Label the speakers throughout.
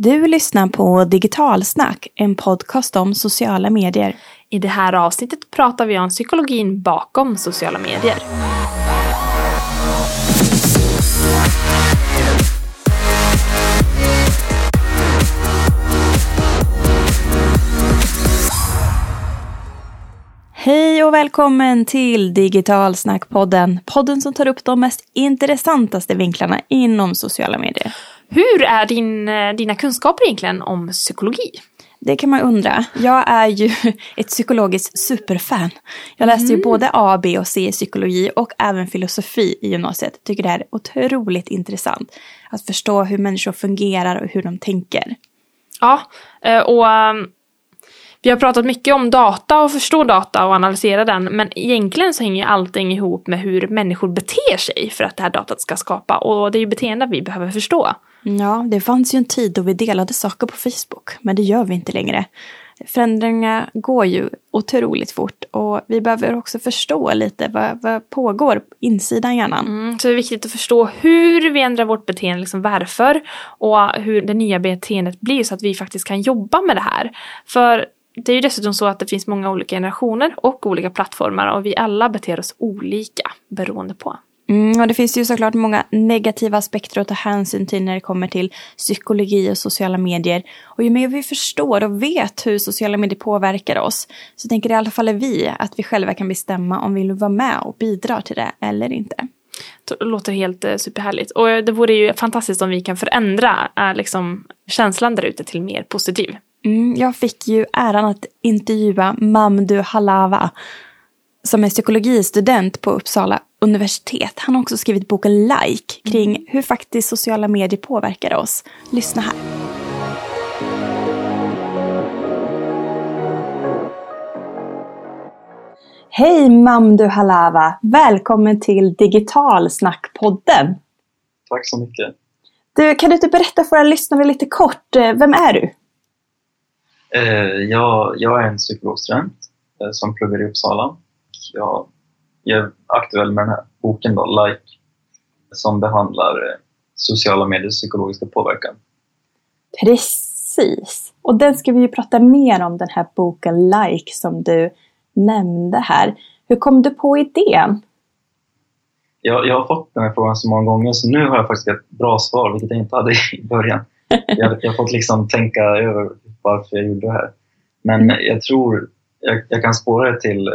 Speaker 1: Du lyssnar på Digitalsnack, en podcast om sociala medier.
Speaker 2: I det här avsnittet pratar vi om psykologin bakom sociala medier.
Speaker 1: Hej och välkommen till Digitalsnackpodden. Podden som tar upp de mest intressantaste vinklarna inom sociala medier.
Speaker 2: Hur är din, eh, dina kunskaper egentligen om psykologi?
Speaker 1: Det kan man undra. Jag är ju ett psykologiskt superfan. Jag läste ju både A, B och C i psykologi och även filosofi i gymnasiet. Tycker det är otroligt intressant att förstå hur människor fungerar och hur de tänker.
Speaker 2: Ja, eh, och um, vi har pratat mycket om data och förstå data och analysera den, men egentligen så hänger allting ihop med hur människor beter sig för att det här datat ska skapa och det är ju beteenden vi behöver förstå.
Speaker 1: Ja, det fanns ju en tid då vi delade saker på Facebook, men det gör vi inte längre. Förändringarna går ju otroligt fort och vi behöver också förstå lite vad, vad pågår på insidan hjärnan.
Speaker 2: Mm, så det är viktigt att förstå hur vi ändrar vårt beteende, liksom varför och hur det nya beteendet blir så att vi faktiskt kan jobba med det här. För det är ju dessutom så att det finns många olika generationer och olika plattformar och vi alla beter oss olika beroende på.
Speaker 1: Mm, och det finns ju såklart många negativa aspekter att ta hänsyn till när det kommer till psykologi och sociala medier. Och ju mer vi förstår och vet hur sociala medier påverkar oss så tänker i alla fall vi att vi själva kan bestämma om vi vill vara med och bidra till det eller inte.
Speaker 2: Det låter helt eh, superhärligt. Och det vore ju fantastiskt om vi kan förändra eh, liksom, känslan där ute till mer positiv.
Speaker 1: Mm, jag fick ju äran att intervjua Mamdu Halawa som är psykologistudent på Uppsala universitet. Han har också skrivit boken Like kring mm. hur faktiskt sociala medier påverkar oss. Lyssna här. Hej Mamdu Halawa! Välkommen till Digitalsnackpodden.
Speaker 3: Tack så mycket.
Speaker 1: Du, kan du inte berätta för våra lyssnare lite kort, eh, vem är du?
Speaker 3: Eh, jag, jag är en psykologstudent eh, som pluggar i Uppsala. Jag, jag är aktuell med den här boken då, Like, som behandlar eh, sociala mediers psykologiska påverkan.
Speaker 1: Precis! Och den ska vi ju prata mer om, den här boken Like som du nämnde här. Hur kom du på idén?
Speaker 3: Jag, jag har fått den här frågan så många gånger så nu har jag faktiskt ett bra svar, vilket jag inte hade i början. Jag, jag har fått liksom tänka över varför jag gjorde det här. Men mm. jag tror jag, jag kan spåra det till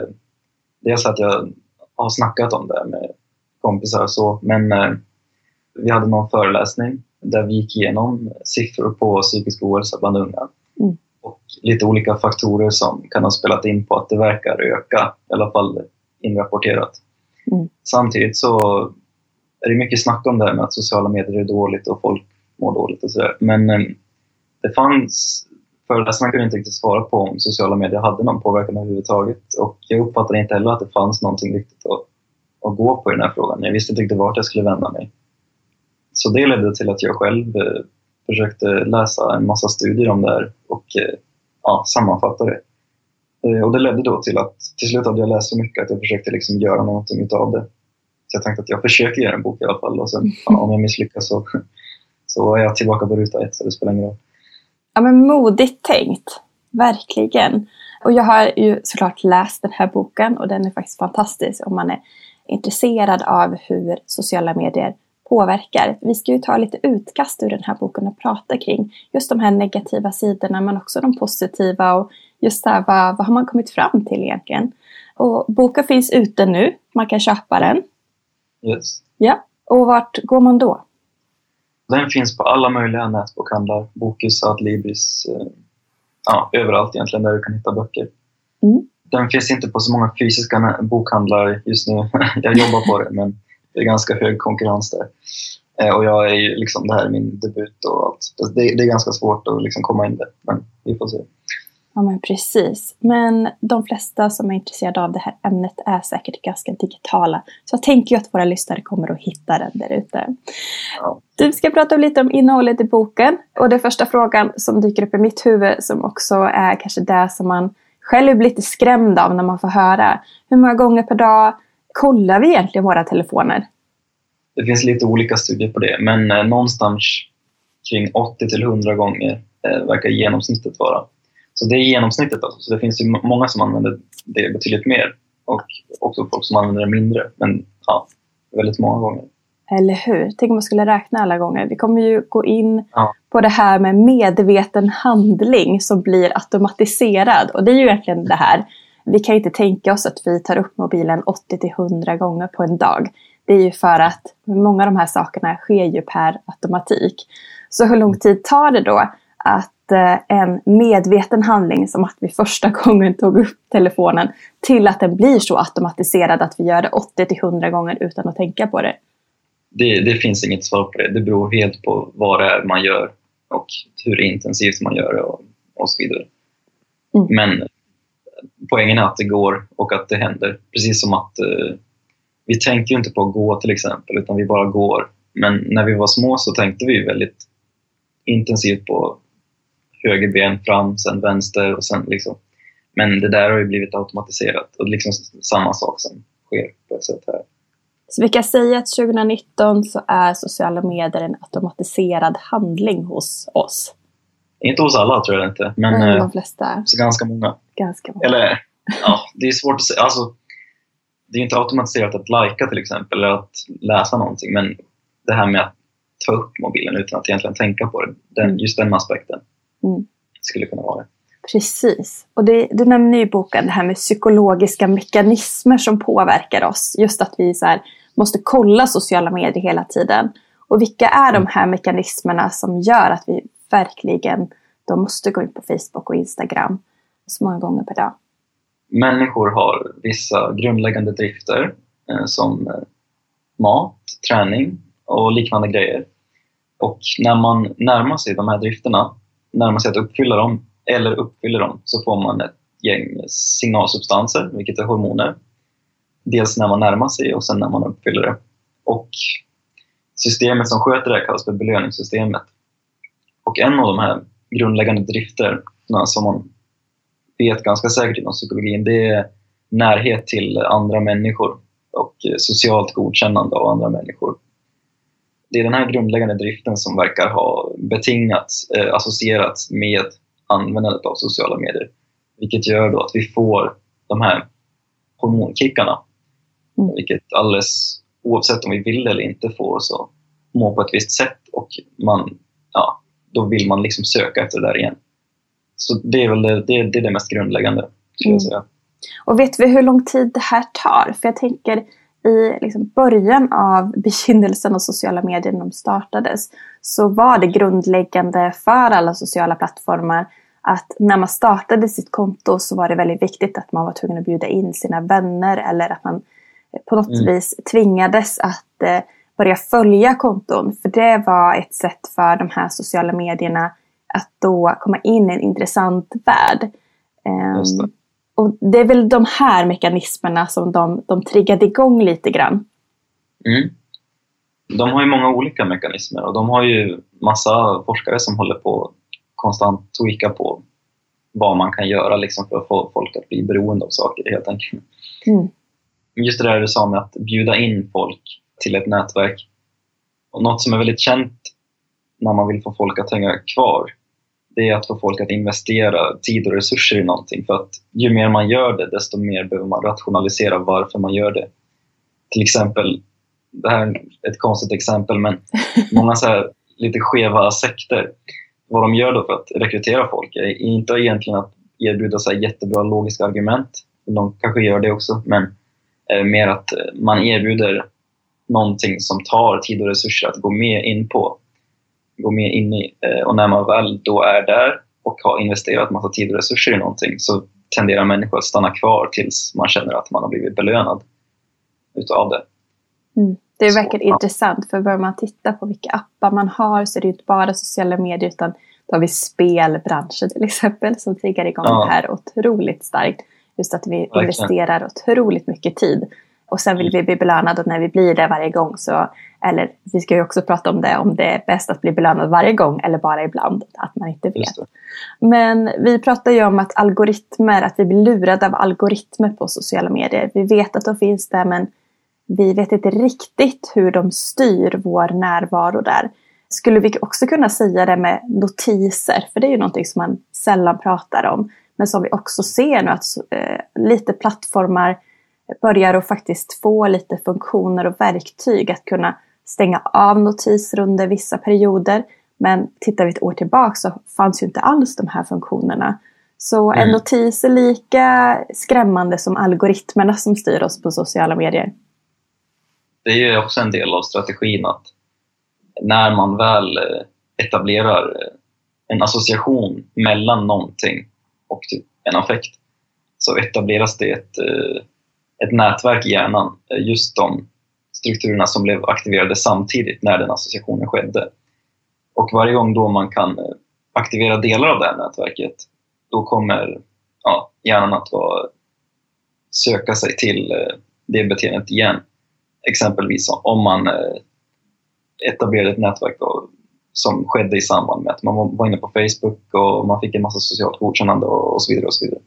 Speaker 3: dels att jag har snackat om det med kompisar och så, men eh, vi hade någon föreläsning där vi gick igenom siffror på psykisk ohälsa bland unga. Mm. Och lite olika faktorer som kan ha spelat in på att det verkar öka, i alla fall inrapporterat. Mm. Samtidigt så är det mycket snack om det här med att sociala medier är dåligt och folk mår dåligt och sådär. Men eh, det fanns föreläsarna kunde inte riktigt svara på om sociala medier hade någon påverkan överhuvudtaget och jag uppfattade inte heller att det fanns någonting riktigt att, att gå på i den här frågan. Jag visste inte riktigt vart jag skulle vända mig. Så det ledde till att jag själv eh, försökte läsa en massa studier om det här och eh, ja, sammanfatta det. Eh, och det ledde då till att till slut hade jag läst så mycket att jag försökte liksom göra någonting utav det. Så jag tänkte att jag försöker göra en bok i alla fall och sen ja, om jag misslyckas så, så är jag tillbaka på ruta ett så det spelar ingen roll.
Speaker 1: Ja men modigt tänkt, verkligen. Och jag har ju såklart läst den här boken och den är faktiskt fantastisk om man är intresserad av hur sociala medier påverkar. Vi ska ju ta lite utkast ur den här boken och prata kring just de här negativa sidorna men också de positiva och just där vad, vad har man kommit fram till egentligen. Och boken finns ute nu, man kan köpa den.
Speaker 3: Yes.
Speaker 1: Ja, och vart går man då?
Speaker 3: Den finns på alla möjliga nätbokhandlar. Bokus, Adlibris, eh, ja, överallt egentligen där du kan hitta böcker. Mm. Den finns inte på så många fysiska bokhandlar just nu. jag jobbar på det, men det är ganska hög konkurrens där. Eh, och jag är ju liksom, det här är min debut och allt. Det, det är ganska svårt att liksom komma in där, men vi får se.
Speaker 1: Ja men precis. Men de flesta som är intresserade av det här ämnet är säkert ganska digitala. Så jag tänker ju att våra lyssnare kommer att hitta den där ute. Ja. Du ska prata lite om innehållet i boken. Och den första frågan som dyker upp i mitt huvud som också är kanske det som man själv blir lite skrämd av när man får höra. Hur många gånger per dag kollar vi egentligen våra telefoner?
Speaker 3: Det finns lite olika studier på det, men eh, någonstans kring 80 till 100 gånger eh, verkar genomsnittet vara. Så det är genomsnittet alltså. Så det finns ju många som använder det betydligt mer och också folk som använder det mindre. Men ja, väldigt många gånger.
Speaker 1: Eller hur? Tänk om man skulle räkna alla gånger. Vi kommer ju gå in
Speaker 3: Ja.
Speaker 1: på det här med medveten handling som blir automatiserad. Och det är ju egentligen det här. Vi kan inte tänka oss att vi tar upp mobilen 80 till 100 gånger på en dag. Det är ju för att många av de här sakerna sker ju per automatik. Så hur lång tid tar det då att en medveten handling som att vi första gången tog upp telefonen till att den blir så automatiserad att vi gör det 80 till 100 gånger utan att tänka på det?
Speaker 3: Det, det finns inget svar på det. Det beror helt på vad det är man gör och hur intensivt man gör det och, och så vidare.
Speaker 1: Mm.
Speaker 3: Men poängen är att det går och att det händer. Precis som att eh, vi tänker ju inte på att gå till exempel, utan vi bara går. Men när vi var små så tänkte vi väldigt intensivt på höger ben fram, sen vänster och sen liksom. Men det där har ju blivit automatiserat och liksom samma sak som sker på ett sätt här.
Speaker 1: Så vi kan säga att 2019 så är sociala medier en automatiserad handling hos oss.
Speaker 3: Inte hos alla tror jag inte, men
Speaker 1: Men
Speaker 3: eh,
Speaker 1: de flesta,
Speaker 3: så ganska många.
Speaker 1: ganska många.
Speaker 3: Eller, ja, det är svårt att säga. Alltså, det är inte automatiserat att lajka till exempel, eller att läsa någonting, men det här med att ta upp mobilen utan att egentligen tänka på det, den,
Speaker 1: Mm.
Speaker 3: just den aspekten
Speaker 1: Mm.
Speaker 3: skulle kunna vara det.
Speaker 1: Precis. Och det, du nämner i boken det här med psykologiska mekanismer som påverkar oss. Just att vi så här, måste kolla sociala medier hela tiden. Och vilka är de här mekanismerna som gör att vi verkligen då måste gå in på Facebook och Instagram så många gånger per dag?
Speaker 3: Människor har vissa grundläggande drifter eh, som eh, mat, träning och liknande grejer. Och när man närmar sig de här drifterna, närmar sig att uppfylla dem eller uppfyller dem, så får man ett gäng signalsubstanser, vilket är hormoner. Dels när man närmar sig och sen när man uppfyller det. Och systemet som sköter det här kallas för belöningssystemet. Och en av de här grundläggande drifterna som man vet ganska säkert inom psykologin, det är närhet till andra människor och socialt godkännande av andra människor. Det är den här grundläggande driften som verkar ha betingats, eh, associerats med användandet av sociala medier. Vilket gör då att vi får de här hormonkickarna.
Speaker 1: Mm.
Speaker 3: Vilket alldeles oavsett om vi vill eller inte får att må på ett visst sätt och man, ja, då vill man liksom söka efter det där igen. Så det är väl det, det, det, är det mest grundläggande, skulle
Speaker 1: Mm.
Speaker 3: jag säga.
Speaker 1: Och vet vi hur lång tid det här tar? För jag tänker i liksom början av begynnelsen av sociala medier när de startades så var det grundläggande för alla sociala plattformar att när man startade sitt konto så var det väldigt viktigt att man var tvungen att bjuda in sina vänner eller att man på något
Speaker 3: Mm.
Speaker 1: vis tvingades att eh, börja följa konton. För det var ett sätt för de här sociala medierna att då komma in i en intressant värld.
Speaker 3: Det.
Speaker 1: Och det är väl de här mekanismerna som de, de triggade igång lite grann.
Speaker 3: Mm. De har ju många olika mekanismer och de har ju massa forskare som håller på konstant tweaka på vad man kan göra liksom för att få folk att bli beroende av saker helt enkelt.
Speaker 1: Mm.
Speaker 3: Just det där du sa med att bjuda in folk till ett nätverk. Och något som är väldigt känt när man vill få folk att hänga kvar, det är att få folk att investera tid och resurser i någonting. För att ju mer man gör det, desto mer behöver man rationalisera varför man gör det. Till exempel, det här är ett konstigt exempel, men många så här lite skeva sekter, vad de gör då för att rekrytera folk är inte egentligen att erbjuda så jättebra logiska argument. De kanske gör det också, men eh, mer att eh, man erbjuder någonting som tar tid och resurser att gå med in på. Gå med in i. Eh, Och när man väl då är där och har investerat massa tid och resurser i någonting så tenderar människor att stanna kvar tills man känner att man har blivit belönad utav det.
Speaker 1: Mm. Det är verkligen
Speaker 3: ja.
Speaker 1: intressant för börjar man titta på vilka appar man har så är det inte bara sociala medier utan då har vi spelbranschen till exempel som triggar igång
Speaker 3: Ja.
Speaker 1: det här otroligt starkt. Just att vi
Speaker 3: Verkligen.
Speaker 1: investerar otroligt mycket tid. Och sen vill vi bli belönade och när vi blir det varje gång så, eller vi ska ju också prata om det, om det är bäst att bli belönad varje gång eller bara ibland, att man inte vet. Men vi pratar ju om att algoritmer, att vi blir lurade av algoritmer på sociala medier. Vi vet att de finns där men vi vet inte riktigt hur de styr vår närvaro där. Skulle vi också kunna säga det med notiser? För det är ju någonting som man sällan pratar om. Men som vi också ser nu att eh, lite plattformar börjar att faktiskt få lite funktioner och verktyg att kunna stänga av notiser under vissa perioder. Men tittar vi ett år tillbaka så fanns ju inte alls de här funktionerna. Så en mm. notis är lika skrämmande som algoritmerna som styr oss på sociala medier.
Speaker 3: Det är ju också en del av strategin att när man väl eh, etablerar eh, en association mellan någonting och typ en affekt så etableras det ett, eh, ett nätverk i hjärnan, eh, just de strukturerna som blev aktiverade samtidigt när den associationen skedde. Och varje gång då man kan eh, aktivera delar av det här nätverket då kommer ja, hjärnan att vara, söka sig till eh, det beteendet igen. Exempelvis om man etablerade ett nätverk då, som skedde i samband med att man var inne på Facebook och man fick en massa socialt godkännande och, så vidare. Och så vidare.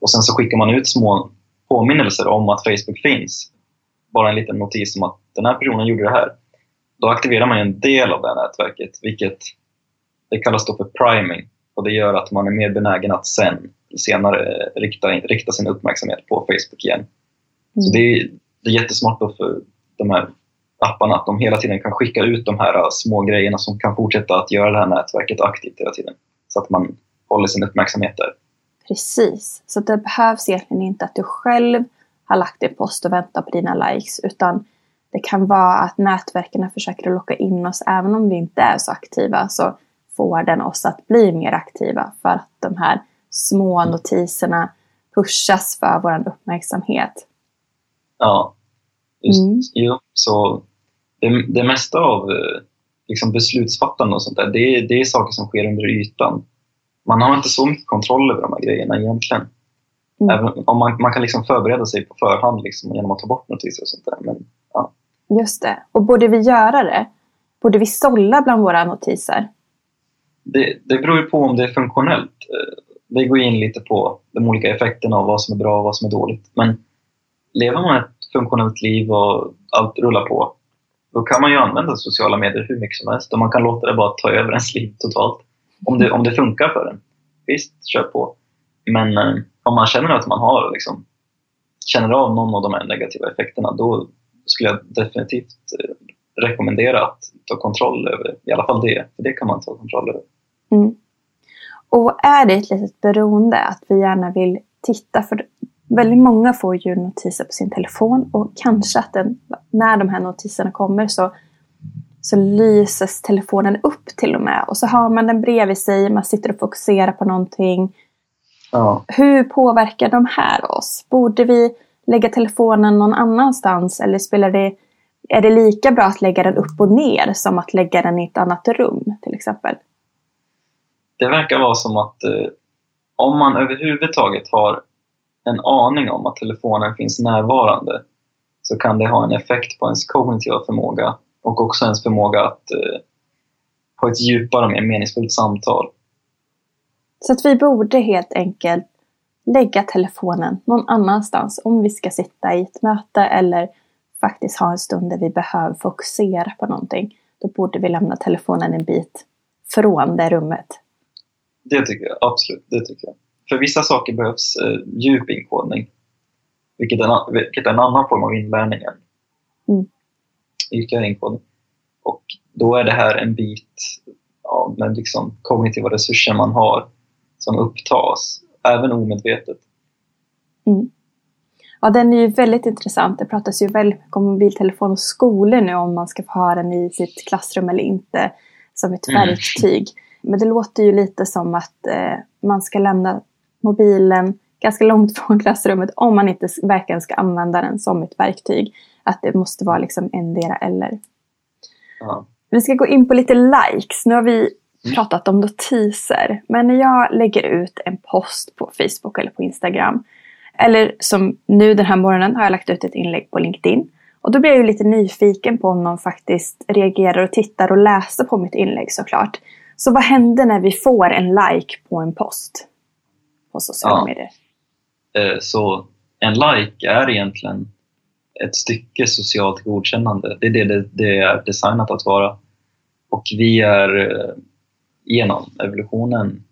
Speaker 3: Och sen så skickar man ut små påminnelser om att Facebook finns. Bara en liten notis om att den här personen gjorde det här. Då aktiverar man en del av det här nätverket, vilket det kallas då för priming. Och det gör att man är mer benägen att sen, senare rikta, rikta sin uppmärksamhet på Facebook igen. Mm. Så det är, det är jättesmart då för de här apparna, att de hela tiden kan skicka ut de här små grejerna som kan fortsätta att göra det här nätverket aktivt hela tiden. Så att man håller sin uppmärksamhet där.
Speaker 1: Precis, så det behövs egentligen inte att du själv har lagt en post och väntar på dina likes utan det kan vara att nätverken försöker locka in oss även om vi inte är så aktiva så får den oss att bli mer aktiva för att de här små notiserna pushas för vår uppmärksamhet.
Speaker 3: Ja, just, mm. jo, så det, det mesta av eh, liksom beslutsfattande och sånt där, det, det är saker som sker under ytan. Man har inte så mycket kontroll över de här grejerna egentligen. Mm. Även om man, man kan liksom förbereda sig på förhand liksom, genom att ta bort notiser och sånt där. Men, ja.
Speaker 1: Just det. Och borde vi göra det? Borde vi sålla bland våra notiser?
Speaker 3: Det, det beror på om det är funktionellt. Det går in lite på de olika effekterna av vad som är bra och vad som är dåligt. Men lever man ett funktionellt liv och allt rullar på, då kan man ju använda sociala medier hur mycket som helst och man kan låta det bara ta över ens liv totalt. Om det, om det funkar för en. Visst, kör på. Men eh, om man känner att man har liksom, känner av någon av de här negativa effekterna, då skulle jag definitivt eh, rekommendera att ta kontroll över i alla fall det. För det kan man ta kontroll över.
Speaker 1: Mm. Och är det ett litet beroende att vi gärna vill titta, för Väldigt många får ju notiser på sin telefon och kanske att den, när de här notiserna kommer så, så lyses telefonen upp till och med. Och så har man den bredvid sig, man sitter och fokuserar på någonting. Ja. Hur påverkar de här oss? Borde vi lägga telefonen någon annanstans eller spelar det, är det lika bra att lägga den upp och ner som att lägga den i ett annat rum till exempel?
Speaker 3: Det verkar vara som att eh, om man överhuvudtaget har en aning om att telefonen finns närvarande så kan det ha en effekt på ens kognitiva förmåga och också ens förmåga att eh, ha ett djupare och mer meningsfullt samtal.
Speaker 1: Så att vi borde helt enkelt lägga telefonen någon annanstans om vi ska sitta i ett möte eller faktiskt ha en stund där vi behöver fokusera på någonting. Då borde vi lämna telefonen en bit från det rummet.
Speaker 3: Det tycker jag, absolut. Det tycker jag för vissa saker behövs eh, djup inkodning, vilket är, en, vilket är en annan form av inlärning än mm. Inkodning. Och då är det här en bit av den liksom kognitiva resurser man har som upptas, även omedvetet.
Speaker 1: Mm. Ja, den är ju väldigt intressant. Det pratas ju väldigt mycket om mobiltelefon och skolor nu, om man ska få ha den i sitt klassrum eller inte, som ett mm. verktyg. Men det låter ju lite som att eh, man ska lämna mobilen ganska långt från klassrummet om man inte verkligen ska använda den som ett verktyg. Att det måste vara liksom endera eller. Ja. Vi ska gå in på lite likes. Nu har vi mm. pratat om notiser. Men när jag lägger ut en post på Facebook eller på Instagram. Eller som nu den här morgonen har jag lagt ut ett inlägg på LinkedIn. Och då blir jag ju lite nyfiken på om någon faktiskt reagerar och tittar och läser på mitt inlägg såklart. Så vad händer när vi får en like på en post? på sociala ja. medier.
Speaker 3: Eh, så en like är egentligen ett stycke socialt godkännande. Det är det det är designat att vara. Och vi är eh, genom evolutionen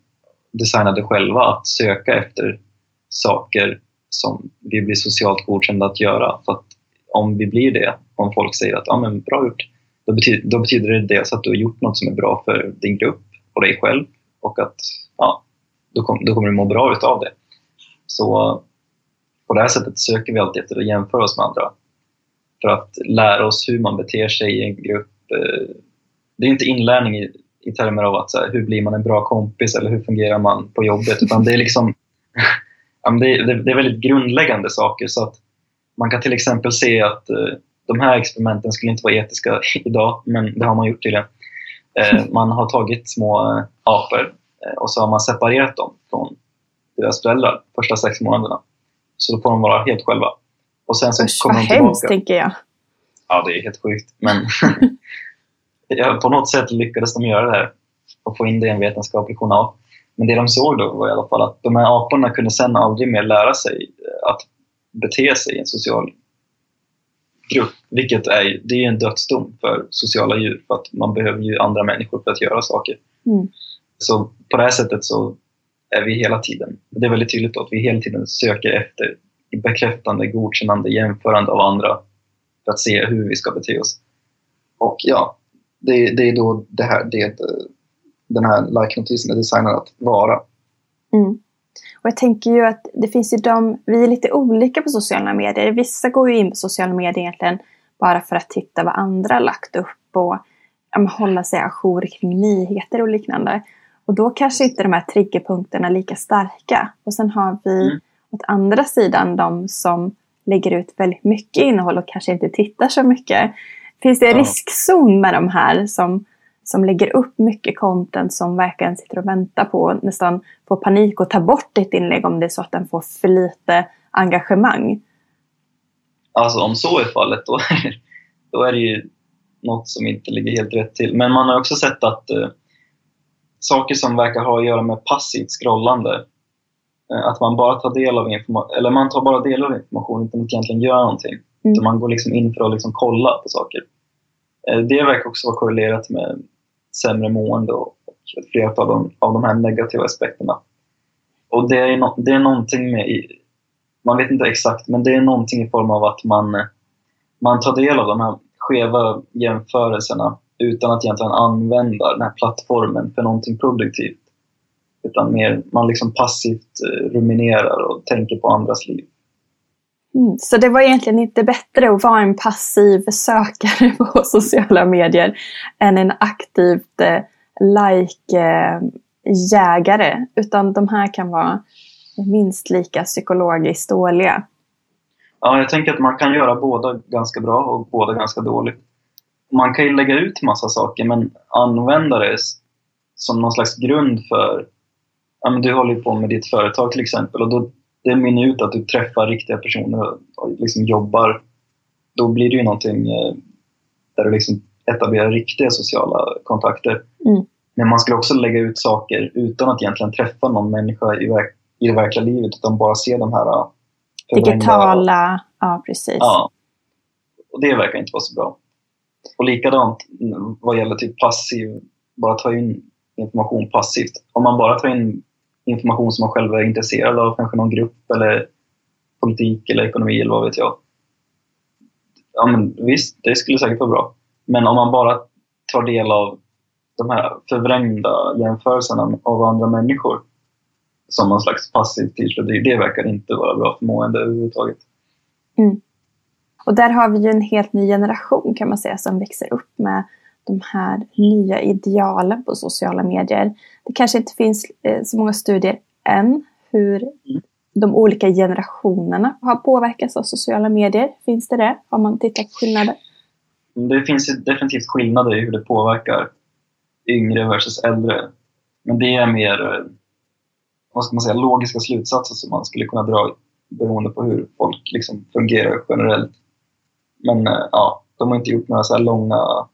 Speaker 3: designade själva att söka efter saker som vi blir socialt godkända att göra. För att om vi blir det, om folk säger att ah, men bra gjort, då betyder, då betyder det dels att du har gjort något som är bra för din grupp och dig själv och att ja, då, kom, då kommer du må bra utav det. Så på det här sättet söker vi alltid efter att jämföra oss med andra för att lära oss hur man beter sig i en grupp. Eh, det är inte inlärning i, i termer av att så här, hur blir man en bra kompis eller hur fungerar man på jobbet, utan det är liksom det, det är väldigt grundläggande saker. så att Man kan till exempel se att eh, de här experimenten skulle inte vara etiska idag, men det har man gjort tydligen. Eh, man har tagit små apor och så har man separerat dem från deras föräldrar första sex månaderna. Så då får de vara helt själva.
Speaker 1: Och sen så Usch, kommer vad de tillbaka. hemskt, tänker jag.
Speaker 3: Ja, det är helt sjukt. Men på något sätt lyckades de göra det här och få in det i en vetenskaplig journal. Men det de såg då var i alla fall att de här aporna kunde sen aldrig mer lära sig att bete sig i en social grupp. Vilket är, det är en dödsdom för sociala djur för att man behöver ju andra människor för att göra saker. Mm. Så på det här sättet så är vi hela tiden, det är väldigt tydligt att vi hela tiden söker efter bekräftande, godkännande, jämförande av andra för att se hur vi ska bete oss. Och ja, det, det är då det här, det, den här like-notisen är designad att vara.
Speaker 1: Mm. Och jag tänker ju att det finns ju de, vi är lite olika på sociala medier. Vissa går ju in på sociala medier egentligen bara för att titta vad andra har lagt upp och ja, hålla sig ajour kring nyheter och liknande. Och då kanske inte de här triggerpunkterna är lika starka. Och sen har vi mm. åt andra sidan de som lägger ut väldigt mycket innehåll och kanske inte tittar så mycket. Finns det en ja. riskzon med de här som, som lägger upp mycket content som verkligen sitter och väntar på nästan får panik och tar bort ett inlägg om det är så att den får för lite engagemang?
Speaker 3: Alltså om så är fallet då, då är det ju något som inte ligger helt rätt till. Men man har också sett att uh, saker som verkar ha att göra med passivt scrollande. Eh, att man bara tar del av information, eller man tar bara del av information utan att egentligen göra någonting. Mm. Så man går liksom in för att liksom kolla på saker. Eh, det verkar också vara korrelerat med sämre mående och ett flertal av de, av de här negativa aspekterna. Och det är, no, det är någonting med, man vet inte exakt, men det är någonting i form av att man, man tar del av de här skeva jämförelserna utan att egentligen använda den här plattformen för någonting produktivt. Utan mer, man liksom passivt eh, ruminerar och tänker på andras liv.
Speaker 1: Mm, så det var egentligen inte bättre att vara en passiv sökare på sociala medier än en aktivt eh, like-jägare. Eh, utan de här kan vara minst lika psykologiskt dåliga.
Speaker 3: Ja, jag tänker att man kan göra båda ganska bra och båda ganska dåligt man kan ju lägga ut massa saker men använda det som någon slags grund för... Ja, men du håller ju på med ditt företag till exempel och då, det mynnar ut att du träffar riktiga personer och, och liksom jobbar. Då blir det ju någonting eh, där du liksom etablerar riktiga sociala kontakter. Mm. Men man skulle också lägga ut saker utan att egentligen träffa någon människa i, verk, i det verkliga livet utan bara se de här
Speaker 1: eh, Digitala, ja precis.
Speaker 3: Ja. Och det verkar inte vara så bra. Och likadant vad gäller typ passiv, bara ta in information passivt. Om man bara tar in information som man själv är intresserad av, kanske någon grupp eller politik eller ekonomi eller vad vet jag. Ja, men visst, det skulle säkert vara bra. Men om man bara tar del av de här förvrängda jämförelserna av andra människor som någon slags passiv tillflöde, det, det verkar inte vara bra för mående överhuvudtaget.
Speaker 1: Mm. Och där har vi ju en helt ny generation kan man säga som växer upp med de här nya idealen på sociala medier. Det kanske inte finns eh, så många studier än hur de olika generationerna har påverkats av sociala medier. Finns det det? Har man tittat på skillnader?
Speaker 3: Det finns definitivt skillnader i hur det påverkar yngre versus äldre. Men det är mer eh, vad ska man säga, logiska slutsatser som man skulle kunna dra beroende på hur folk liksom fungerar generellt. Men eh, ja, de har inte gjort några så långa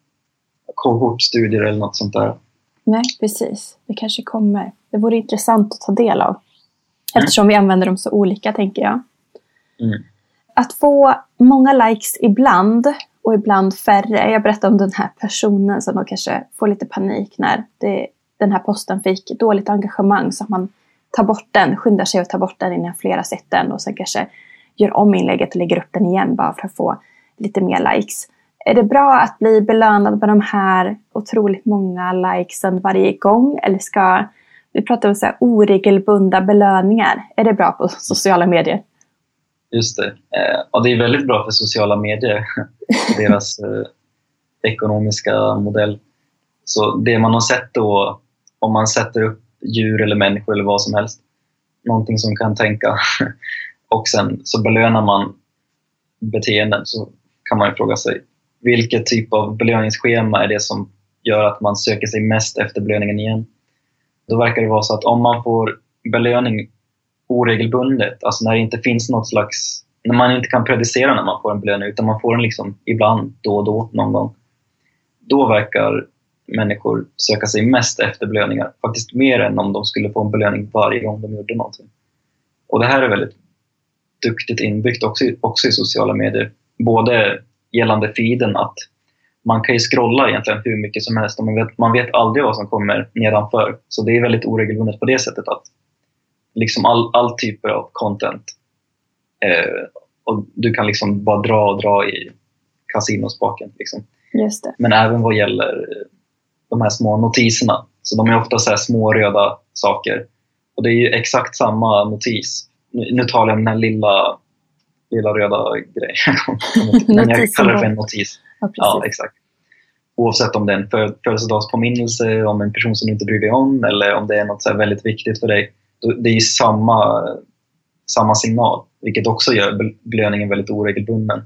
Speaker 3: kohortstudier eller något sånt där.
Speaker 1: Nej, precis. Det kanske kommer. Det vore intressant att ta del av. Eftersom mm. vi använder dem så olika, tänker jag. Mm. Att få många likes ibland och ibland färre. Jag berättade om den här personen som då kanske får lite panik när det, den här posten fick dåligt engagemang så att man tar bort den, skyndar sig att ta bort den innan flera sett den och sen kanske gör om inlägget och lägger upp den igen bara för att få lite mer likes. Är det bra att bli belönad med de här otroligt många likesen varje gång? Eller ska vi prata om så här oregelbundna belöningar? Är det bra på sociala medier?
Speaker 3: Just det. Eh, och det är väldigt bra för sociala medier, deras eh, ekonomiska modell. Så det man har sett då, om man sätter upp djur eller människor eller vad som helst, någonting som kan tänka, och sen så belönar man beteenden, så kan man ju fråga sig vilket typ av belöningsschema är det som gör att man söker sig mest efter belöningen igen? Då verkar det vara så att om man får belöning oregelbundet, alltså när det inte finns något slags, när man inte kan predicera när man får en belöning utan man får den liksom ibland, då och då, någon gång. Då verkar människor söka sig mest efter belöningar, faktiskt mer än om de skulle få en belöning varje gång de gjorde någonting. Och det här är väldigt duktigt inbyggt också, också i sociala medier. Både gällande feeden att man kan ju scrolla egentligen hur mycket som helst och man vet, man vet aldrig vad som kommer nedanför. Så det är väldigt oregelbundet på det sättet att liksom all, all typer av content eh, och du kan liksom bara dra och dra i kasinospaken. Liksom. Men även vad gäller de här små notiserna. Så de är ofta så små röda saker. Och det är ju exakt samma notis. Nu, nu talar jag om den här lilla lilla röda grej. Men jag kallar det för en notis.
Speaker 1: Ja,
Speaker 3: ja, exakt. Oavsett om det är en födelsedagspåminnelse om en person som du inte bryr dig om eller om det är något så väldigt viktigt för dig. Det är samma, samma signal, vilket också gör belöningen väldigt oregelbunden.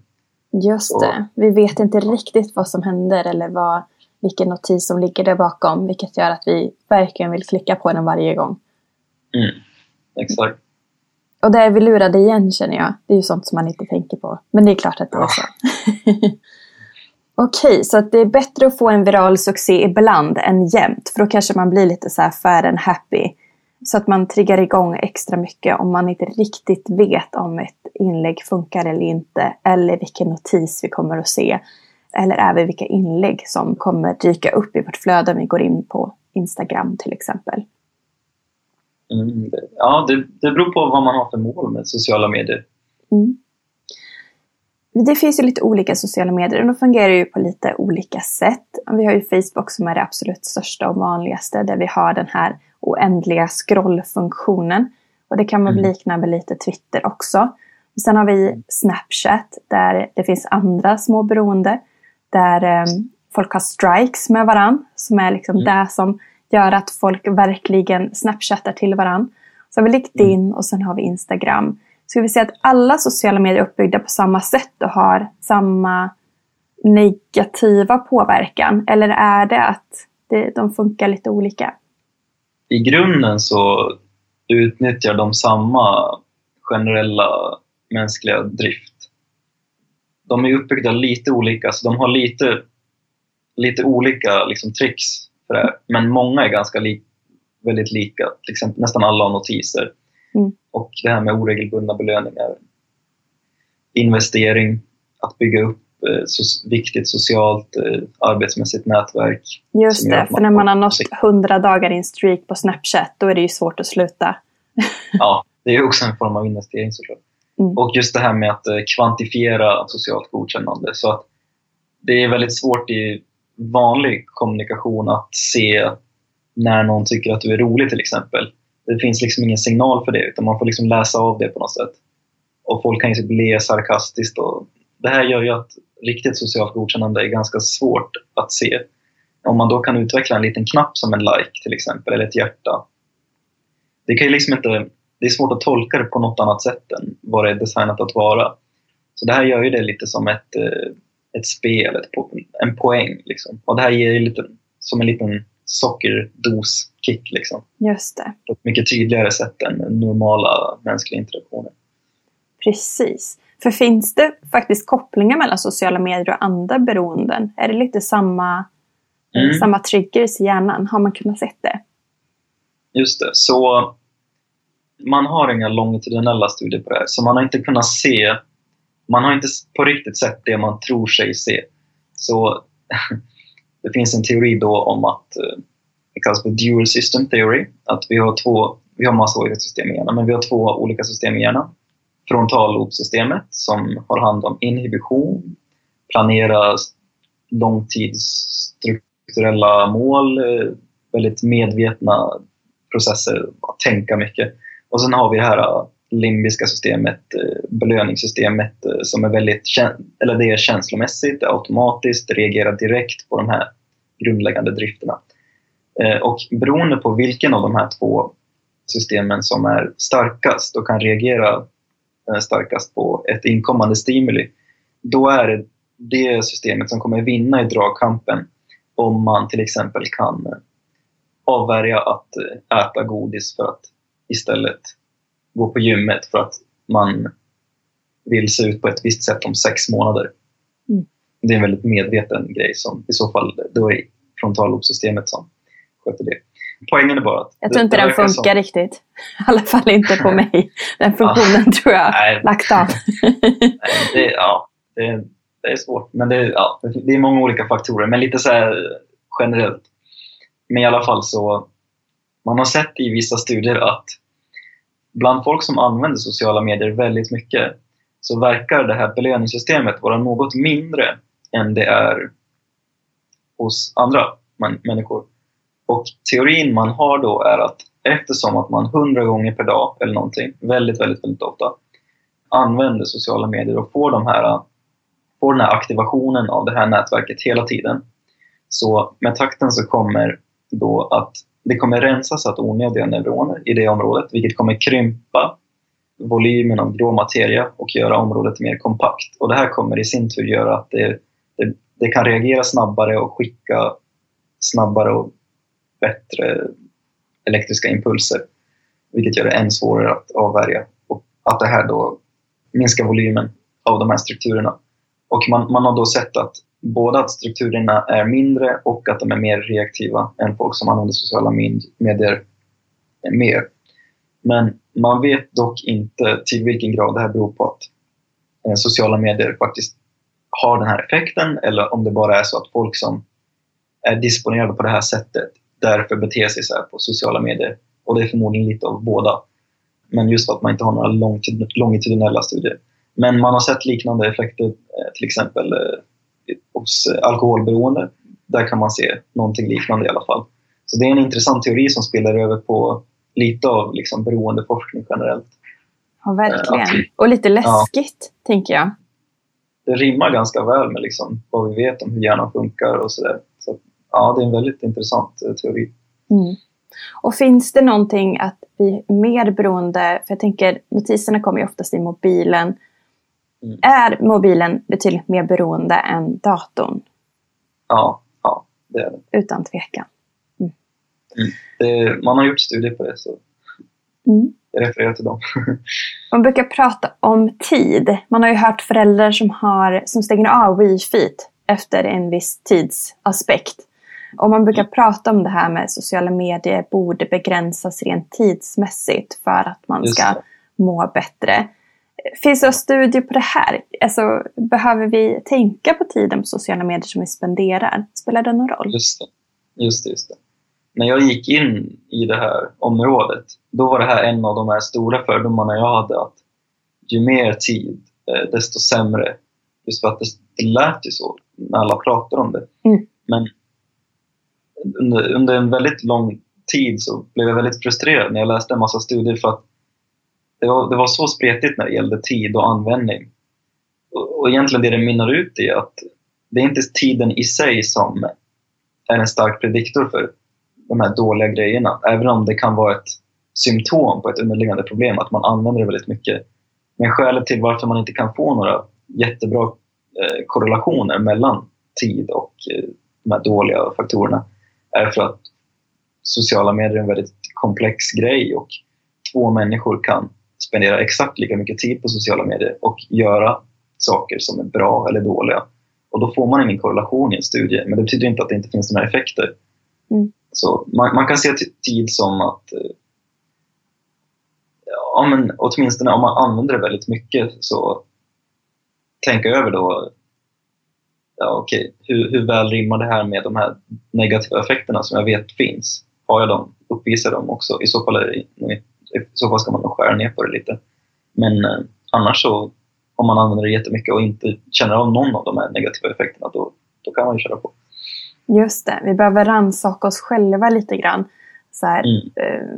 Speaker 1: Just det. Vi vet inte riktigt vad som händer eller vad, vilken notis som ligger där bakom, vilket gör att vi verkligen vill klicka på den varje gång.
Speaker 3: Mm, exakt.
Speaker 1: Och där är vi lurade igen känner jag. Det är ju sånt som man inte tänker på. Men det är klart att det är så. Okej, okay, så att det är bättre att få en viral succé ibland än jämt. För då kanske man blir lite så här fair and happy. Så att man triggar igång extra mycket om man inte riktigt vet om ett inlägg funkar eller inte. Eller vilken notis vi kommer att se. Eller även vilka inlägg som kommer dyka upp i vårt flöde om vi går in på Instagram till exempel.
Speaker 3: Mm, ja, det, det beror på vad man har för mål med sociala medier.
Speaker 1: Mm. Det finns ju lite olika sociala medier och de fungerar ju på lite olika sätt. Vi har ju Facebook som är det absolut största och vanligaste där vi har den här oändliga scrollfunktionen. Och det kan man mm. likna med lite Twitter också. Sen har vi Snapchat där det finns andra små beroende. Där um, folk har strikes med varandra som är liksom mm. det som gör att folk verkligen snapchattar till varandra. Så har vi LinkedIn mm. och sen har vi Instagram. Så vi säga att alla sociala medier är uppbyggda på samma sätt och har samma negativa påverkan? Eller är det att det, de funkar lite olika?
Speaker 3: I grunden så utnyttjar de samma generella mänskliga drift. De är uppbyggda lite olika, så de har lite, lite olika liksom, tricks här. Men många är ganska li väldigt lika. Till exempel nästan alla har notiser. Mm. Och det här med oregelbundna belöningar. Investering, att bygga upp eh, so viktigt socialt eh, arbetsmässigt nätverk.
Speaker 1: Just det, för när man har nått 100 dagar i en streak på Snapchat då är det ju svårt att sluta.
Speaker 3: ja, det är också en form av investering såklart. Mm. Och just det här med att eh, kvantifiera socialt godkännande. Så att det är väldigt svårt i vanlig kommunikation att se när någon tycker att du är rolig till exempel. Det finns liksom ingen signal för det utan man får liksom läsa av det på något sätt. Och folk kan ju typ le sarkastiskt. Och det här gör ju att riktigt socialt godkännande är ganska svårt att se. Om man då kan utveckla en liten knapp som en like till exempel, eller ett hjärta. Det, kan ju liksom inte, det är svårt att tolka det på något annat sätt än vad det är designat att vara. Så det här gör ju det lite som ett eh, ett spel, ett po en poäng. Liksom. Och det här ger lite, som en liten sockerdos-kick. Liksom.
Speaker 1: Just det.
Speaker 3: På ett mycket tydligare sätt än normala mänskliga interaktioner.
Speaker 1: Precis. För finns det faktiskt kopplingar mellan sociala medier och andra beroenden? Är det lite samma, mm. samma triggers i hjärnan? Har man kunnat se det?
Speaker 3: Just det. Så man har inga longitudinella studier på det här, så man har inte kunnat se man har inte på riktigt sett det man tror sig se. Så det finns en teori då om att eh, det kallas för dual system theory, att vi har två, vi har massa olika system i hjärnan, men vi har två olika system i hjärnan. Frontallobsystemet som har hand om inhibition, planera långtidsstrukturella mål, eh, väldigt medvetna processer, tänka mycket. Och sen har vi det här eh, limbiska systemet, eh, belöningssystemet eh, som är väldigt eller det är känslomässigt, automatiskt, reagerar direkt på de här grundläggande drifterna. Eh, och beroende på vilken av de här två systemen som är starkast och kan reagera starkast på ett inkommande stimuli, då är det det systemet som kommer vinna i dragkampen om man till exempel kan avvärja att äta godis för att istället gå på gymmet för att man vill se ut på ett visst sätt om sex månader. Mm. Det är en väldigt medveten grej som i så fall då är frontallobsystemet som sköter det. Poängen är bara att...
Speaker 1: Jag tror inte den funkar som... riktigt. I alla fall inte på mig. Den funktionen ja. tror jag Nej. lagt av.
Speaker 3: Det, ja, det, det, är svårt. Men det, ja, det är många olika faktorer. Men lite så generellt. Men i alla fall så... Man har sett i vissa studier att bland folk som använder sociala medier väldigt mycket så verkar det här belöningssystemet vara något mindre än det är hos andra människor. Och teorin man har då är att eftersom att man hundra gånger per dag eller någonting, väldigt, väldigt, väldigt ofta, använder sociala medier och får, de här, får den här aktivationen av det här nätverket hela tiden. Så med takten så kommer då att det kommer rensas att onödiga neuroner i det området, vilket kommer krympa volymen av grå materia och göra området mer kompakt. Och det här kommer i sin tur göra att det, det, det kan reagera snabbare och skicka snabbare och bättre elektriska impulser, vilket gör det än svårare att avvärja. Och att det här då minskar volymen av de här strukturerna. Och man, man har då sett att både att strukturerna är mindre och att de är mer reaktiva än folk som använder sociala medier mer. Men man vet dock inte till vilken grad det här beror på att eh, sociala medier faktiskt har den här effekten eller om det bara är så att folk som är disponerade på det här sättet därför beter sig så här på sociala medier. Och det är förmodligen lite av båda. Men just för att man inte har några longitudinella studier. Men man har sett liknande effekter, eh, till exempel eh, hos alkoholberoende. Där kan man se någonting liknande i alla fall. Så det är en intressant teori som spelar över på lite av liksom beroendeforskning generellt.
Speaker 1: Ja, verkligen. Eh, och lite läskigt, ja. tänker jag.
Speaker 3: Det rimmar ganska väl med liksom vad vi vet om hur hjärnan funkar och sådär. Så, ja, det är en väldigt intressant eh, teori.
Speaker 1: Mm. Och finns det någonting att bli mer beroende, för jag tänker notiserna kommer ju oftast i mobilen. Är mobilen betydligt mer beroende än datorn?
Speaker 3: Ja, ja det är det.
Speaker 1: Utan tvekan. Mm.
Speaker 3: Mm. Det, man har gjort studier på det så mm. jag refererar till dem.
Speaker 1: man brukar prata om tid. Man har ju hört föräldrar som, har, som stänger av wifi efter en viss tidsaspekt. Och man brukar mm. prata om det här med sociala medier borde begränsas rent tidsmässigt för att man ska må bättre. Finns det studier på det här? Alltså, behöver vi tänka på tiden på sociala medier som vi spenderar? Spelar det någon roll?
Speaker 3: Just det. Just det, just det. När jag gick in i det här området, då var det här en av de här stora fördomarna jag hade att ju mer tid, eh, desto sämre. Just för att det, det lät ju så när alla pratar om det. Mm. Men under, under en väldigt lång tid så blev jag väldigt frustrerad när jag läste en massa studier för att det var, det var så spretigt när det gällde tid och användning. Och, och egentligen det det mynnar ut i att det är inte tiden i sig som är en stark prediktor för de här dåliga grejerna. Även om det kan vara ett symptom på ett underliggande problem, att man använder det väldigt mycket. Men skälet till varför man inte kan få några jättebra eh, korrelationer mellan tid och eh, de här dåliga faktorerna är för att sociala medier är en väldigt komplex grej och två människor kan spendera exakt lika mycket tid på sociala medier och göra saker som är bra eller dåliga. Och då får man ingen korrelation i en studie, men det betyder inte att det inte finns några effekter. Mm. Så man, man, kan se tid som att eh, ja, men åtminstone om man använder det väldigt mycket så tänka över då, ja, okay, hur, hur väl rimmar det här med de här negativa effekterna som jag vet finns? Har jag dem? Uppvisar dem också? I så fall, är det, så fall ska man nog skära ner på det lite. Men eh, annars så, om man använder det jättemycket och inte känner av någon av de här negativa effekterna, då, då kan man ju köra på.
Speaker 1: Just det, vi behöver rannsaka oss själva lite grann. Så
Speaker 3: Mm.
Speaker 1: eh,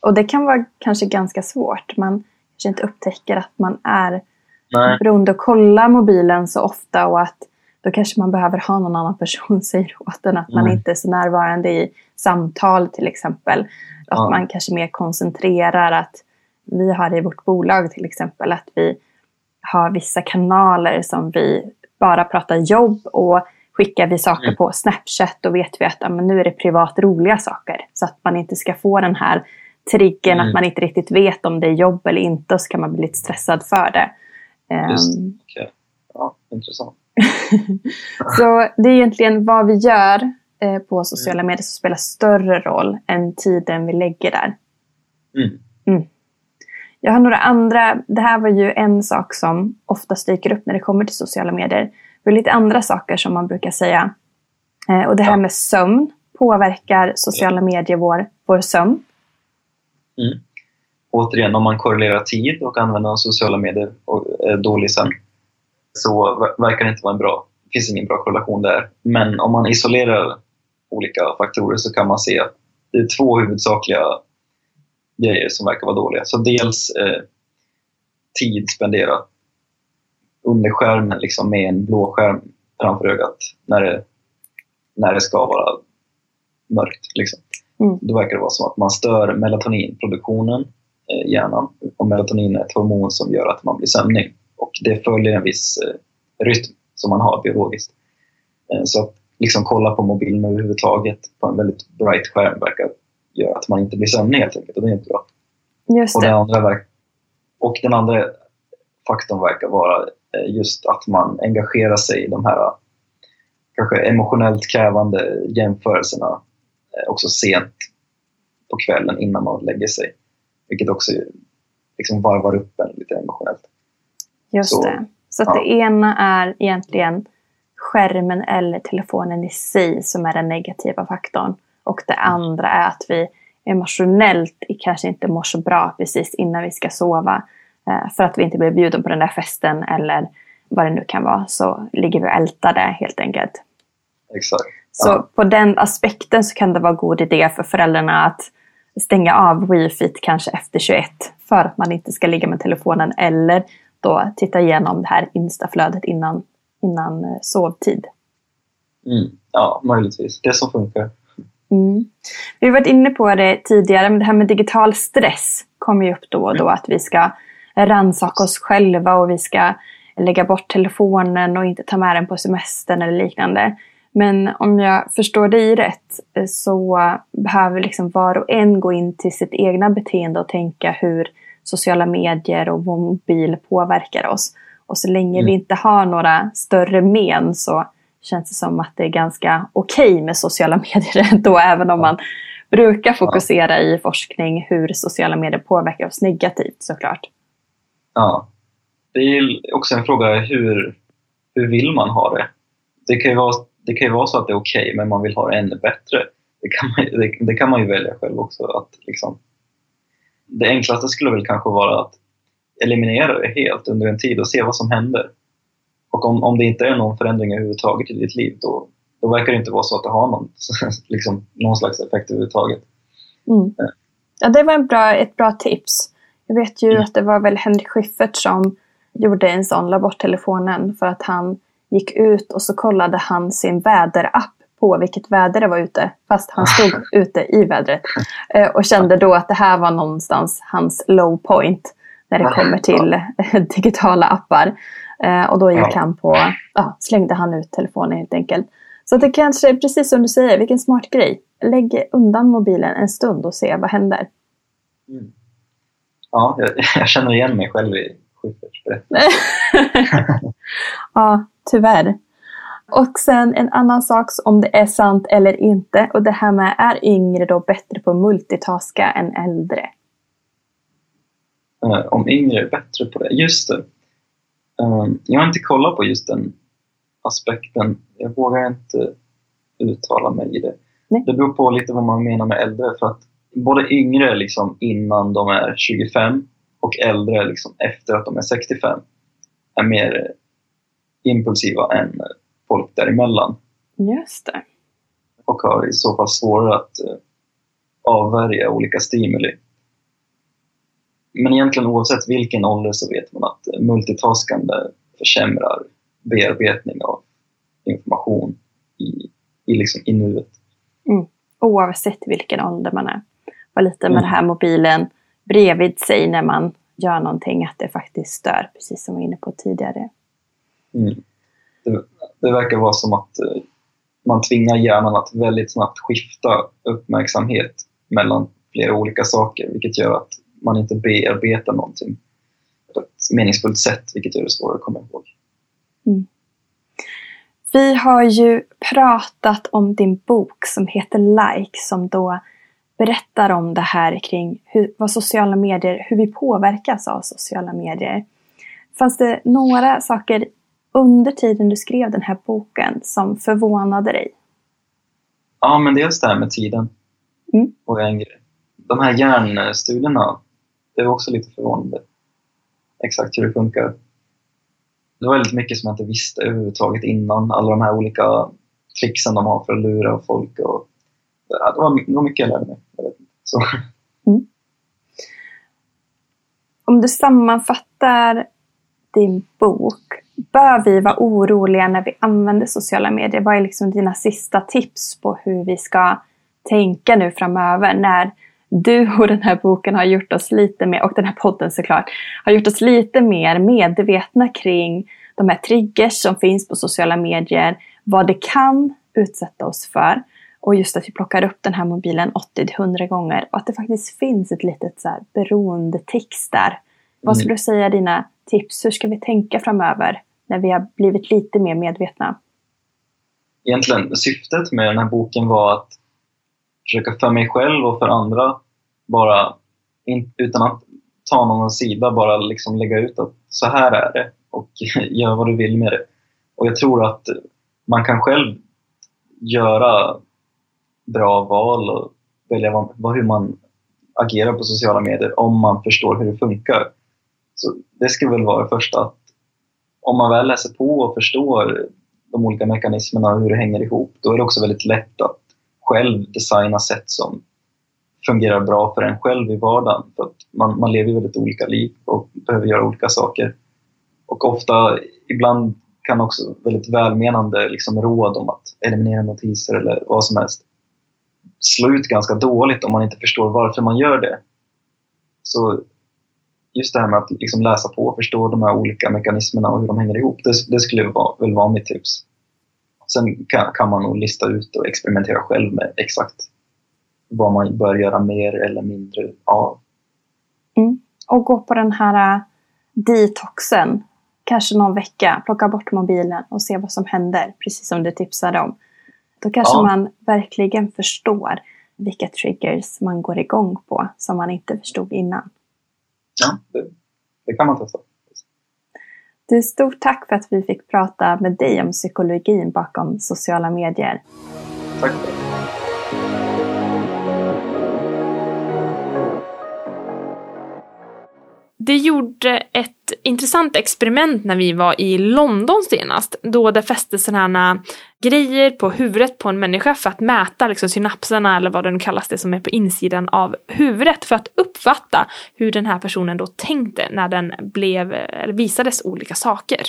Speaker 1: och det kan vara kanske ganska svårt. Man kanske inte upptäcker att man är
Speaker 3: Nej,
Speaker 1: beroende och kollar mobilen så ofta och att då kanske man behöver ha någon annan person säger åt en att man
Speaker 3: Mm.
Speaker 1: inte är så närvarande i samtal till exempel. Att
Speaker 3: Ja.
Speaker 1: man kanske mer koncentrerar att vi har i vårt bolag till exempel att vi har vissa kanaler som vi bara pratar jobb och skickar vi saker
Speaker 3: Mm.
Speaker 1: på Snapchat då vet vi att ja, men nu är det privat roliga saker. Så att man inte ska få den här triggern
Speaker 3: Mm.
Speaker 1: att man inte riktigt vet om det är jobb eller inte och så kan man bli lite stressad för det.
Speaker 3: Just
Speaker 1: Ehm,
Speaker 3: okej. Ja, intressant.
Speaker 1: så det är egentligen vad vi gör eh, på sociala medier som spelar större roll än tiden vi lägger där.
Speaker 3: Mm.
Speaker 1: Jag har några andra, det här var ju en sak som ofta dyker upp när det kommer till sociala medier. Det är lite andra saker som man brukar säga. Eh, och det här
Speaker 3: Ja.
Speaker 1: med sömn. Påverkar sociala medier vår, vår sömn?
Speaker 3: Mm. Återigen, om man korrelerar tid och använder sociala medier och är dålig sen så ver- verkar det inte vara en bra, finns ingen bra korrelation där. Men om man isolerar olika faktorer så kan man se att det är två huvudsakliga grejer som verkar vara dåliga. Så dels eh, tid spenderat under skärmen liksom med en blå skärm framför ögat när det, när det ska vara mörkt. Liksom.
Speaker 1: Mm.
Speaker 3: Då verkar det vara som att man stör melatoninproduktionen eh, i hjärnan. Och melatonin är ett hormon som gör att man blir sömnig. Och det följer en viss eh, rytm som man har biologiskt. Eh, så att liksom kolla på mobilen överhuvudtaget på en väldigt bright skärm verkar göra att man inte blir sömnig helt enkelt. Och det är inte bra.
Speaker 1: Just
Speaker 3: Och den andra, och den andra faktorn verkar vara eh, just att man engagerar sig i de här kanske emotionellt krävande jämförelserna eh, också sent på kvällen innan man lägger sig. Vilket också liksom varvar upp en lite emotionellt.
Speaker 1: Just
Speaker 3: Så,
Speaker 1: det. Så att
Speaker 3: ja.
Speaker 1: det ena är egentligen skärmen eller telefonen i sig som är den negativa faktorn. Och det
Speaker 3: Mm.
Speaker 1: andra är att vi emotionellt kanske inte mår så bra precis innan vi ska sova. Eh, För att vi inte blir bjuden på den där festen eller vad det nu kan vara. Så ligger vi och ältar det helt enkelt.
Speaker 3: Exakt.
Speaker 1: Så
Speaker 3: Ja.
Speaker 1: på den aspekten så kan det vara god idé för föräldrarna att stänga av wifi kanske efter 21 för att man inte ska ligga med telefonen eller då titta igenom det här instaflödet innan, innan eh, sovtid.
Speaker 3: Mm. Ja, möjligtvis. Det som funkar.
Speaker 1: Mm. Vi har varit inne på det tidigare, men det här med digital stress kommer ju upp då och då. Att vi ska rannsaka oss själva och vi ska lägga bort telefonen och inte ta med den på semestern eller liknande. Men om jag förstår dig rätt eh, så behöver liksom var och en gå in till sitt egna beteende och tänka hur sociala medier och vår mobil påverkar oss. Och så länge
Speaker 3: Mm.
Speaker 1: vi inte har några större men så känns det som att det är ganska okej med sociala medier ändå, även om man brukar fokusera i forskning hur sociala medier påverkar oss negativt såklart.
Speaker 3: Ja. Det är också en fråga hur, hur vill man ha det? Det kan ju vara, det kan ju vara så att det är okej, men man vill ha det ännu bättre. Det kan man, det, det kan man ju välja själv också. Att liksom, det enklaste skulle väl kanske vara att eliminera det helt under en tid och se vad som händer. Och om, om det inte är någon förändring överhuvudtaget i ditt liv, då, då verkar det inte vara så att det har någon, liksom, någon slags effekt överhuvudtaget.
Speaker 1: Mm. Ja, det var en bra, ett bra tips. Jag vet ju
Speaker 3: Mm.
Speaker 1: att det var väl Henrik Schyffert som gjorde en sån, la bort telefonen för att han gick ut och så kollade han sin väderapp på vilket väder det var ute. Fast han stod ute i vädret. Eh, Och kände då att det här var någonstans hans low point när det kommer till digitala appar. Eh, Och då gick han på, ja, slängde han ut telefonen helt enkelt. Så det kanske är precis som du säger, vilken smart grej. Lägg undan mobilen en stund och se vad händer.
Speaker 3: Mm. Ja, jag, jag känner igen mig själv i Schyfferts berättelse.
Speaker 1: ja, tyvärr. Och sen en annan sak om det är sant eller inte. Och det här med, är yngre då bättre på att multitaska än äldre?
Speaker 3: Eh, om yngre är bättre på det. Just det. Um, jag har inte kollat på just den aspekten. Jag vågar inte uttala mig i det.
Speaker 1: Nej.
Speaker 3: Det beror på lite vad man menar med äldre. För att både yngre liksom innan de är 25 och äldre liksom efter att de är 65 är mer impulsiva än folk däremellan
Speaker 1: Just det.
Speaker 3: och har i så fall svårare att eh, avvärja olika stimuli. Men egentligen oavsett vilken ålder så vet man att eh, multitaskande försämrar bearbetning av information i, i, liksom, i nuet.
Speaker 1: Oavsett vilken ålder man är. Var lite med
Speaker 3: Mm.
Speaker 1: den här mobilen bredvid sig när man gör någonting, att det faktiskt stör, precis som vi var inne på tidigare.
Speaker 3: Mm. Det, det verkar vara som att eh, man tvingar hjärnan att väldigt snabbt skifta uppmärksamhet mellan flera olika saker, vilket gör att man inte bearbetar någonting på ett meningsfullt sätt, vilket gör det svårare att komma ihåg. Mm.
Speaker 1: Vi har ju pratat om din bok som heter Like som då berättar om det här kring hur, vad sociala medier, hur vi påverkas av sociala medier. Fanns det några saker under tiden du skrev den här boken som förvånade dig?
Speaker 3: Ja, men dels det här med tiden.
Speaker 1: Mm.
Speaker 3: Och. De här hjärnstudierna, det var också lite förvånande. Exakt hur det funkar. Det var väldigt mycket som jag inte visste överhuvudtaget innan. Alla de här olika tricksen de har för att lura folk. Och, ja, det, var, det var mycket jag lärde mig. Jag. Så,
Speaker 1: Om du sammanfattar din bok, bör vi vara oroliga när vi använder sociala medier? Vad är liksom dina sista tips på hur vi ska tänka nu framöver när du och den här boken har gjort oss lite mer, och den här podden såklart, har gjort oss lite mer medvetna kring de här triggers som finns på sociala medier, vad det kan utsätta oss för och just att vi plockar upp den här mobilen 80-100 gånger och att det faktiskt finns ett litet så här beroendetics där. Vad skulle du säga är dina tips? Hur ska vi tänka framöver när vi har blivit lite mer medvetna?
Speaker 3: egentligen, syftet med den här boken var att försöka för mig själv och för andra bara, in, utan att ta någon sida, bara liksom lägga ut att så här är det och gör vad du vill med det. Och jag tror att man kan själv göra bra val och välja vad, vad, hur man agerar på sociala medier om man förstår hur det funkar. Så det skulle väl vara det första. Att om man väl läser på och förstår de olika mekanismerna och hur det hänger ihop, då är det också väldigt lätt att själv designa sätt som fungerar bra för en själv i vardagen. För att man, man lever väldigt olika liv och behöver göra olika saker. Och ofta, ibland kan också väldigt välmenande liksom råd om att eliminera notiser eller vad som helst slå ut ganska dåligt om man inte förstår varför man gör det. Så just det här med att liksom läsa på och förstå de här olika mekanismerna och hur de hänger ihop, det, det skulle vara, väl vara mitt tips. Sen kan, kan man nog lista ut och experimentera själv med exakt vad man bör göra mer eller mindre av.
Speaker 1: Och gå på den här äh, detoxen, kanske någon vecka, plocka bort mobilen och se vad som händer, precis som du tipsade om. Då kanske
Speaker 3: Ja.
Speaker 1: man verkligen förstår vilka triggers man går igång på som man inte förstod innan.
Speaker 3: Ja, det, det kan man testa.
Speaker 1: Du, stort tack för att vi fick prata med dig om psykologin bakom sociala medier.
Speaker 3: Tack Det
Speaker 2: gjorde ett intressant experiment när vi var i London senast. Då det fästes sådana här äh, grejer på huvudet på en människa för att mäta liksom synapserna eller vad det nu kallas det som är på insidan av huvudet för att uppfatta hur den här personen då tänkte när den blev, eller visades olika saker.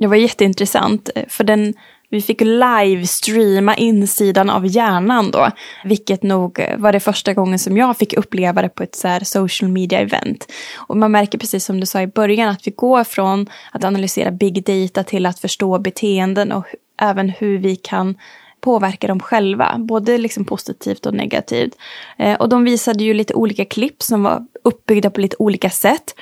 Speaker 1: Det var jätteintressant, eh, för den, vi fick livestreama insidan av hjärnan då, vilket nog var det första gången som jag fick uppleva det på ett så här social media event. Och man märker precis som du sa i början att vi går från att analysera big data till att förstå beteenden och även hur vi kan påverka dem själva, både liksom positivt och negativt. Eh, och de visade ju lite olika klipp som var uppbyggda på lite olika sätt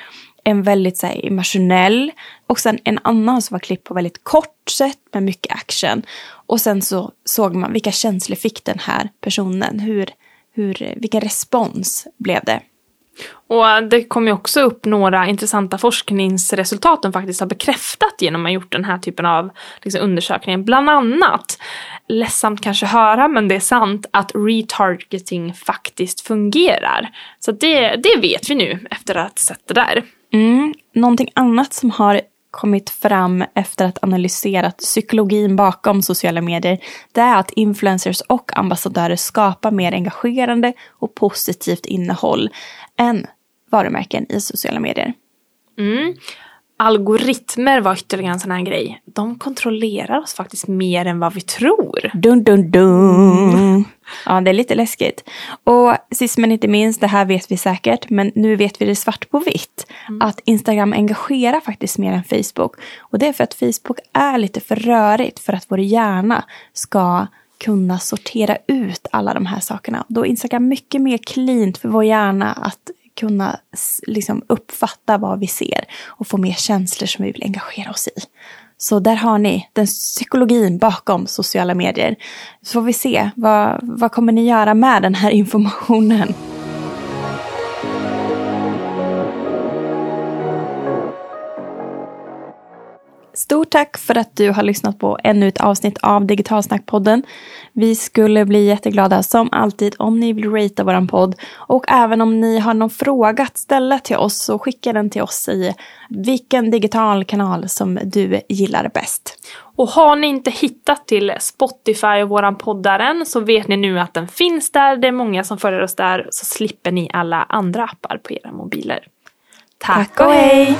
Speaker 1: en väldigt så här, emotionell och sen en annan som var klippt på väldigt kort sätt med mycket action. Och sen så såg man vilka känslor fick den här personen, hur, hur, vilken respons blev det.
Speaker 2: Och det kom ju också upp några intressanta forskningsresultat som faktiskt har bekräftat genom att ha gjort den här typen av liksom, undersökningar. Bland annat, ledsamt kanske höra men det är sant, att retargeting faktiskt fungerar. Så det, det vet vi nu efter att ha sett det där.
Speaker 1: Mm. Någonting annat som har kommit fram efter att analyserat psykologin bakom sociala medier, det är att influencers och ambassadörer skapar mer engagerande och positivt innehåll än varumärken i sociala medier.
Speaker 2: Mm. Algoritmer var ytterligare en sån här grej. De kontrollerar oss faktiskt mer än vad vi tror.
Speaker 1: Dun, dun, dun. Ja, det är lite läskigt. Och sist men inte minst, det här vet vi säkert, men nu vet vi det svart på vitt. Mm. Att Instagram engagerar faktiskt mer än Facebook. Och det är för att Facebook är lite för rörigt för att vår hjärna ska kunna sortera ut alla de här sakerna. Då är Instagram mycket mer cleant för vår hjärna att kunna liksom uppfatta vad vi ser och få mer känslor som vi vill engagera oss i. Så där har ni den psykologin bakom sociala medier. Så får vi se, vad, vad kommer ni göra med den här informationen? Stort tack för att du har lyssnat på ännu ett avsnitt av Digitalsnackpodden. Vi skulle bli jätteglada som alltid om ni vill ratea våran podd och även om ni har någon fråga att ställa till oss så skicka den till oss i vilken digital kanal som du gillar bäst.
Speaker 2: Och har ni inte hittat till Spotify och våran poddar än så vet ni nu att den finns där. Det är många som följer oss där så slipper ni alla andra appar på era mobiler.
Speaker 1: Tack och hej!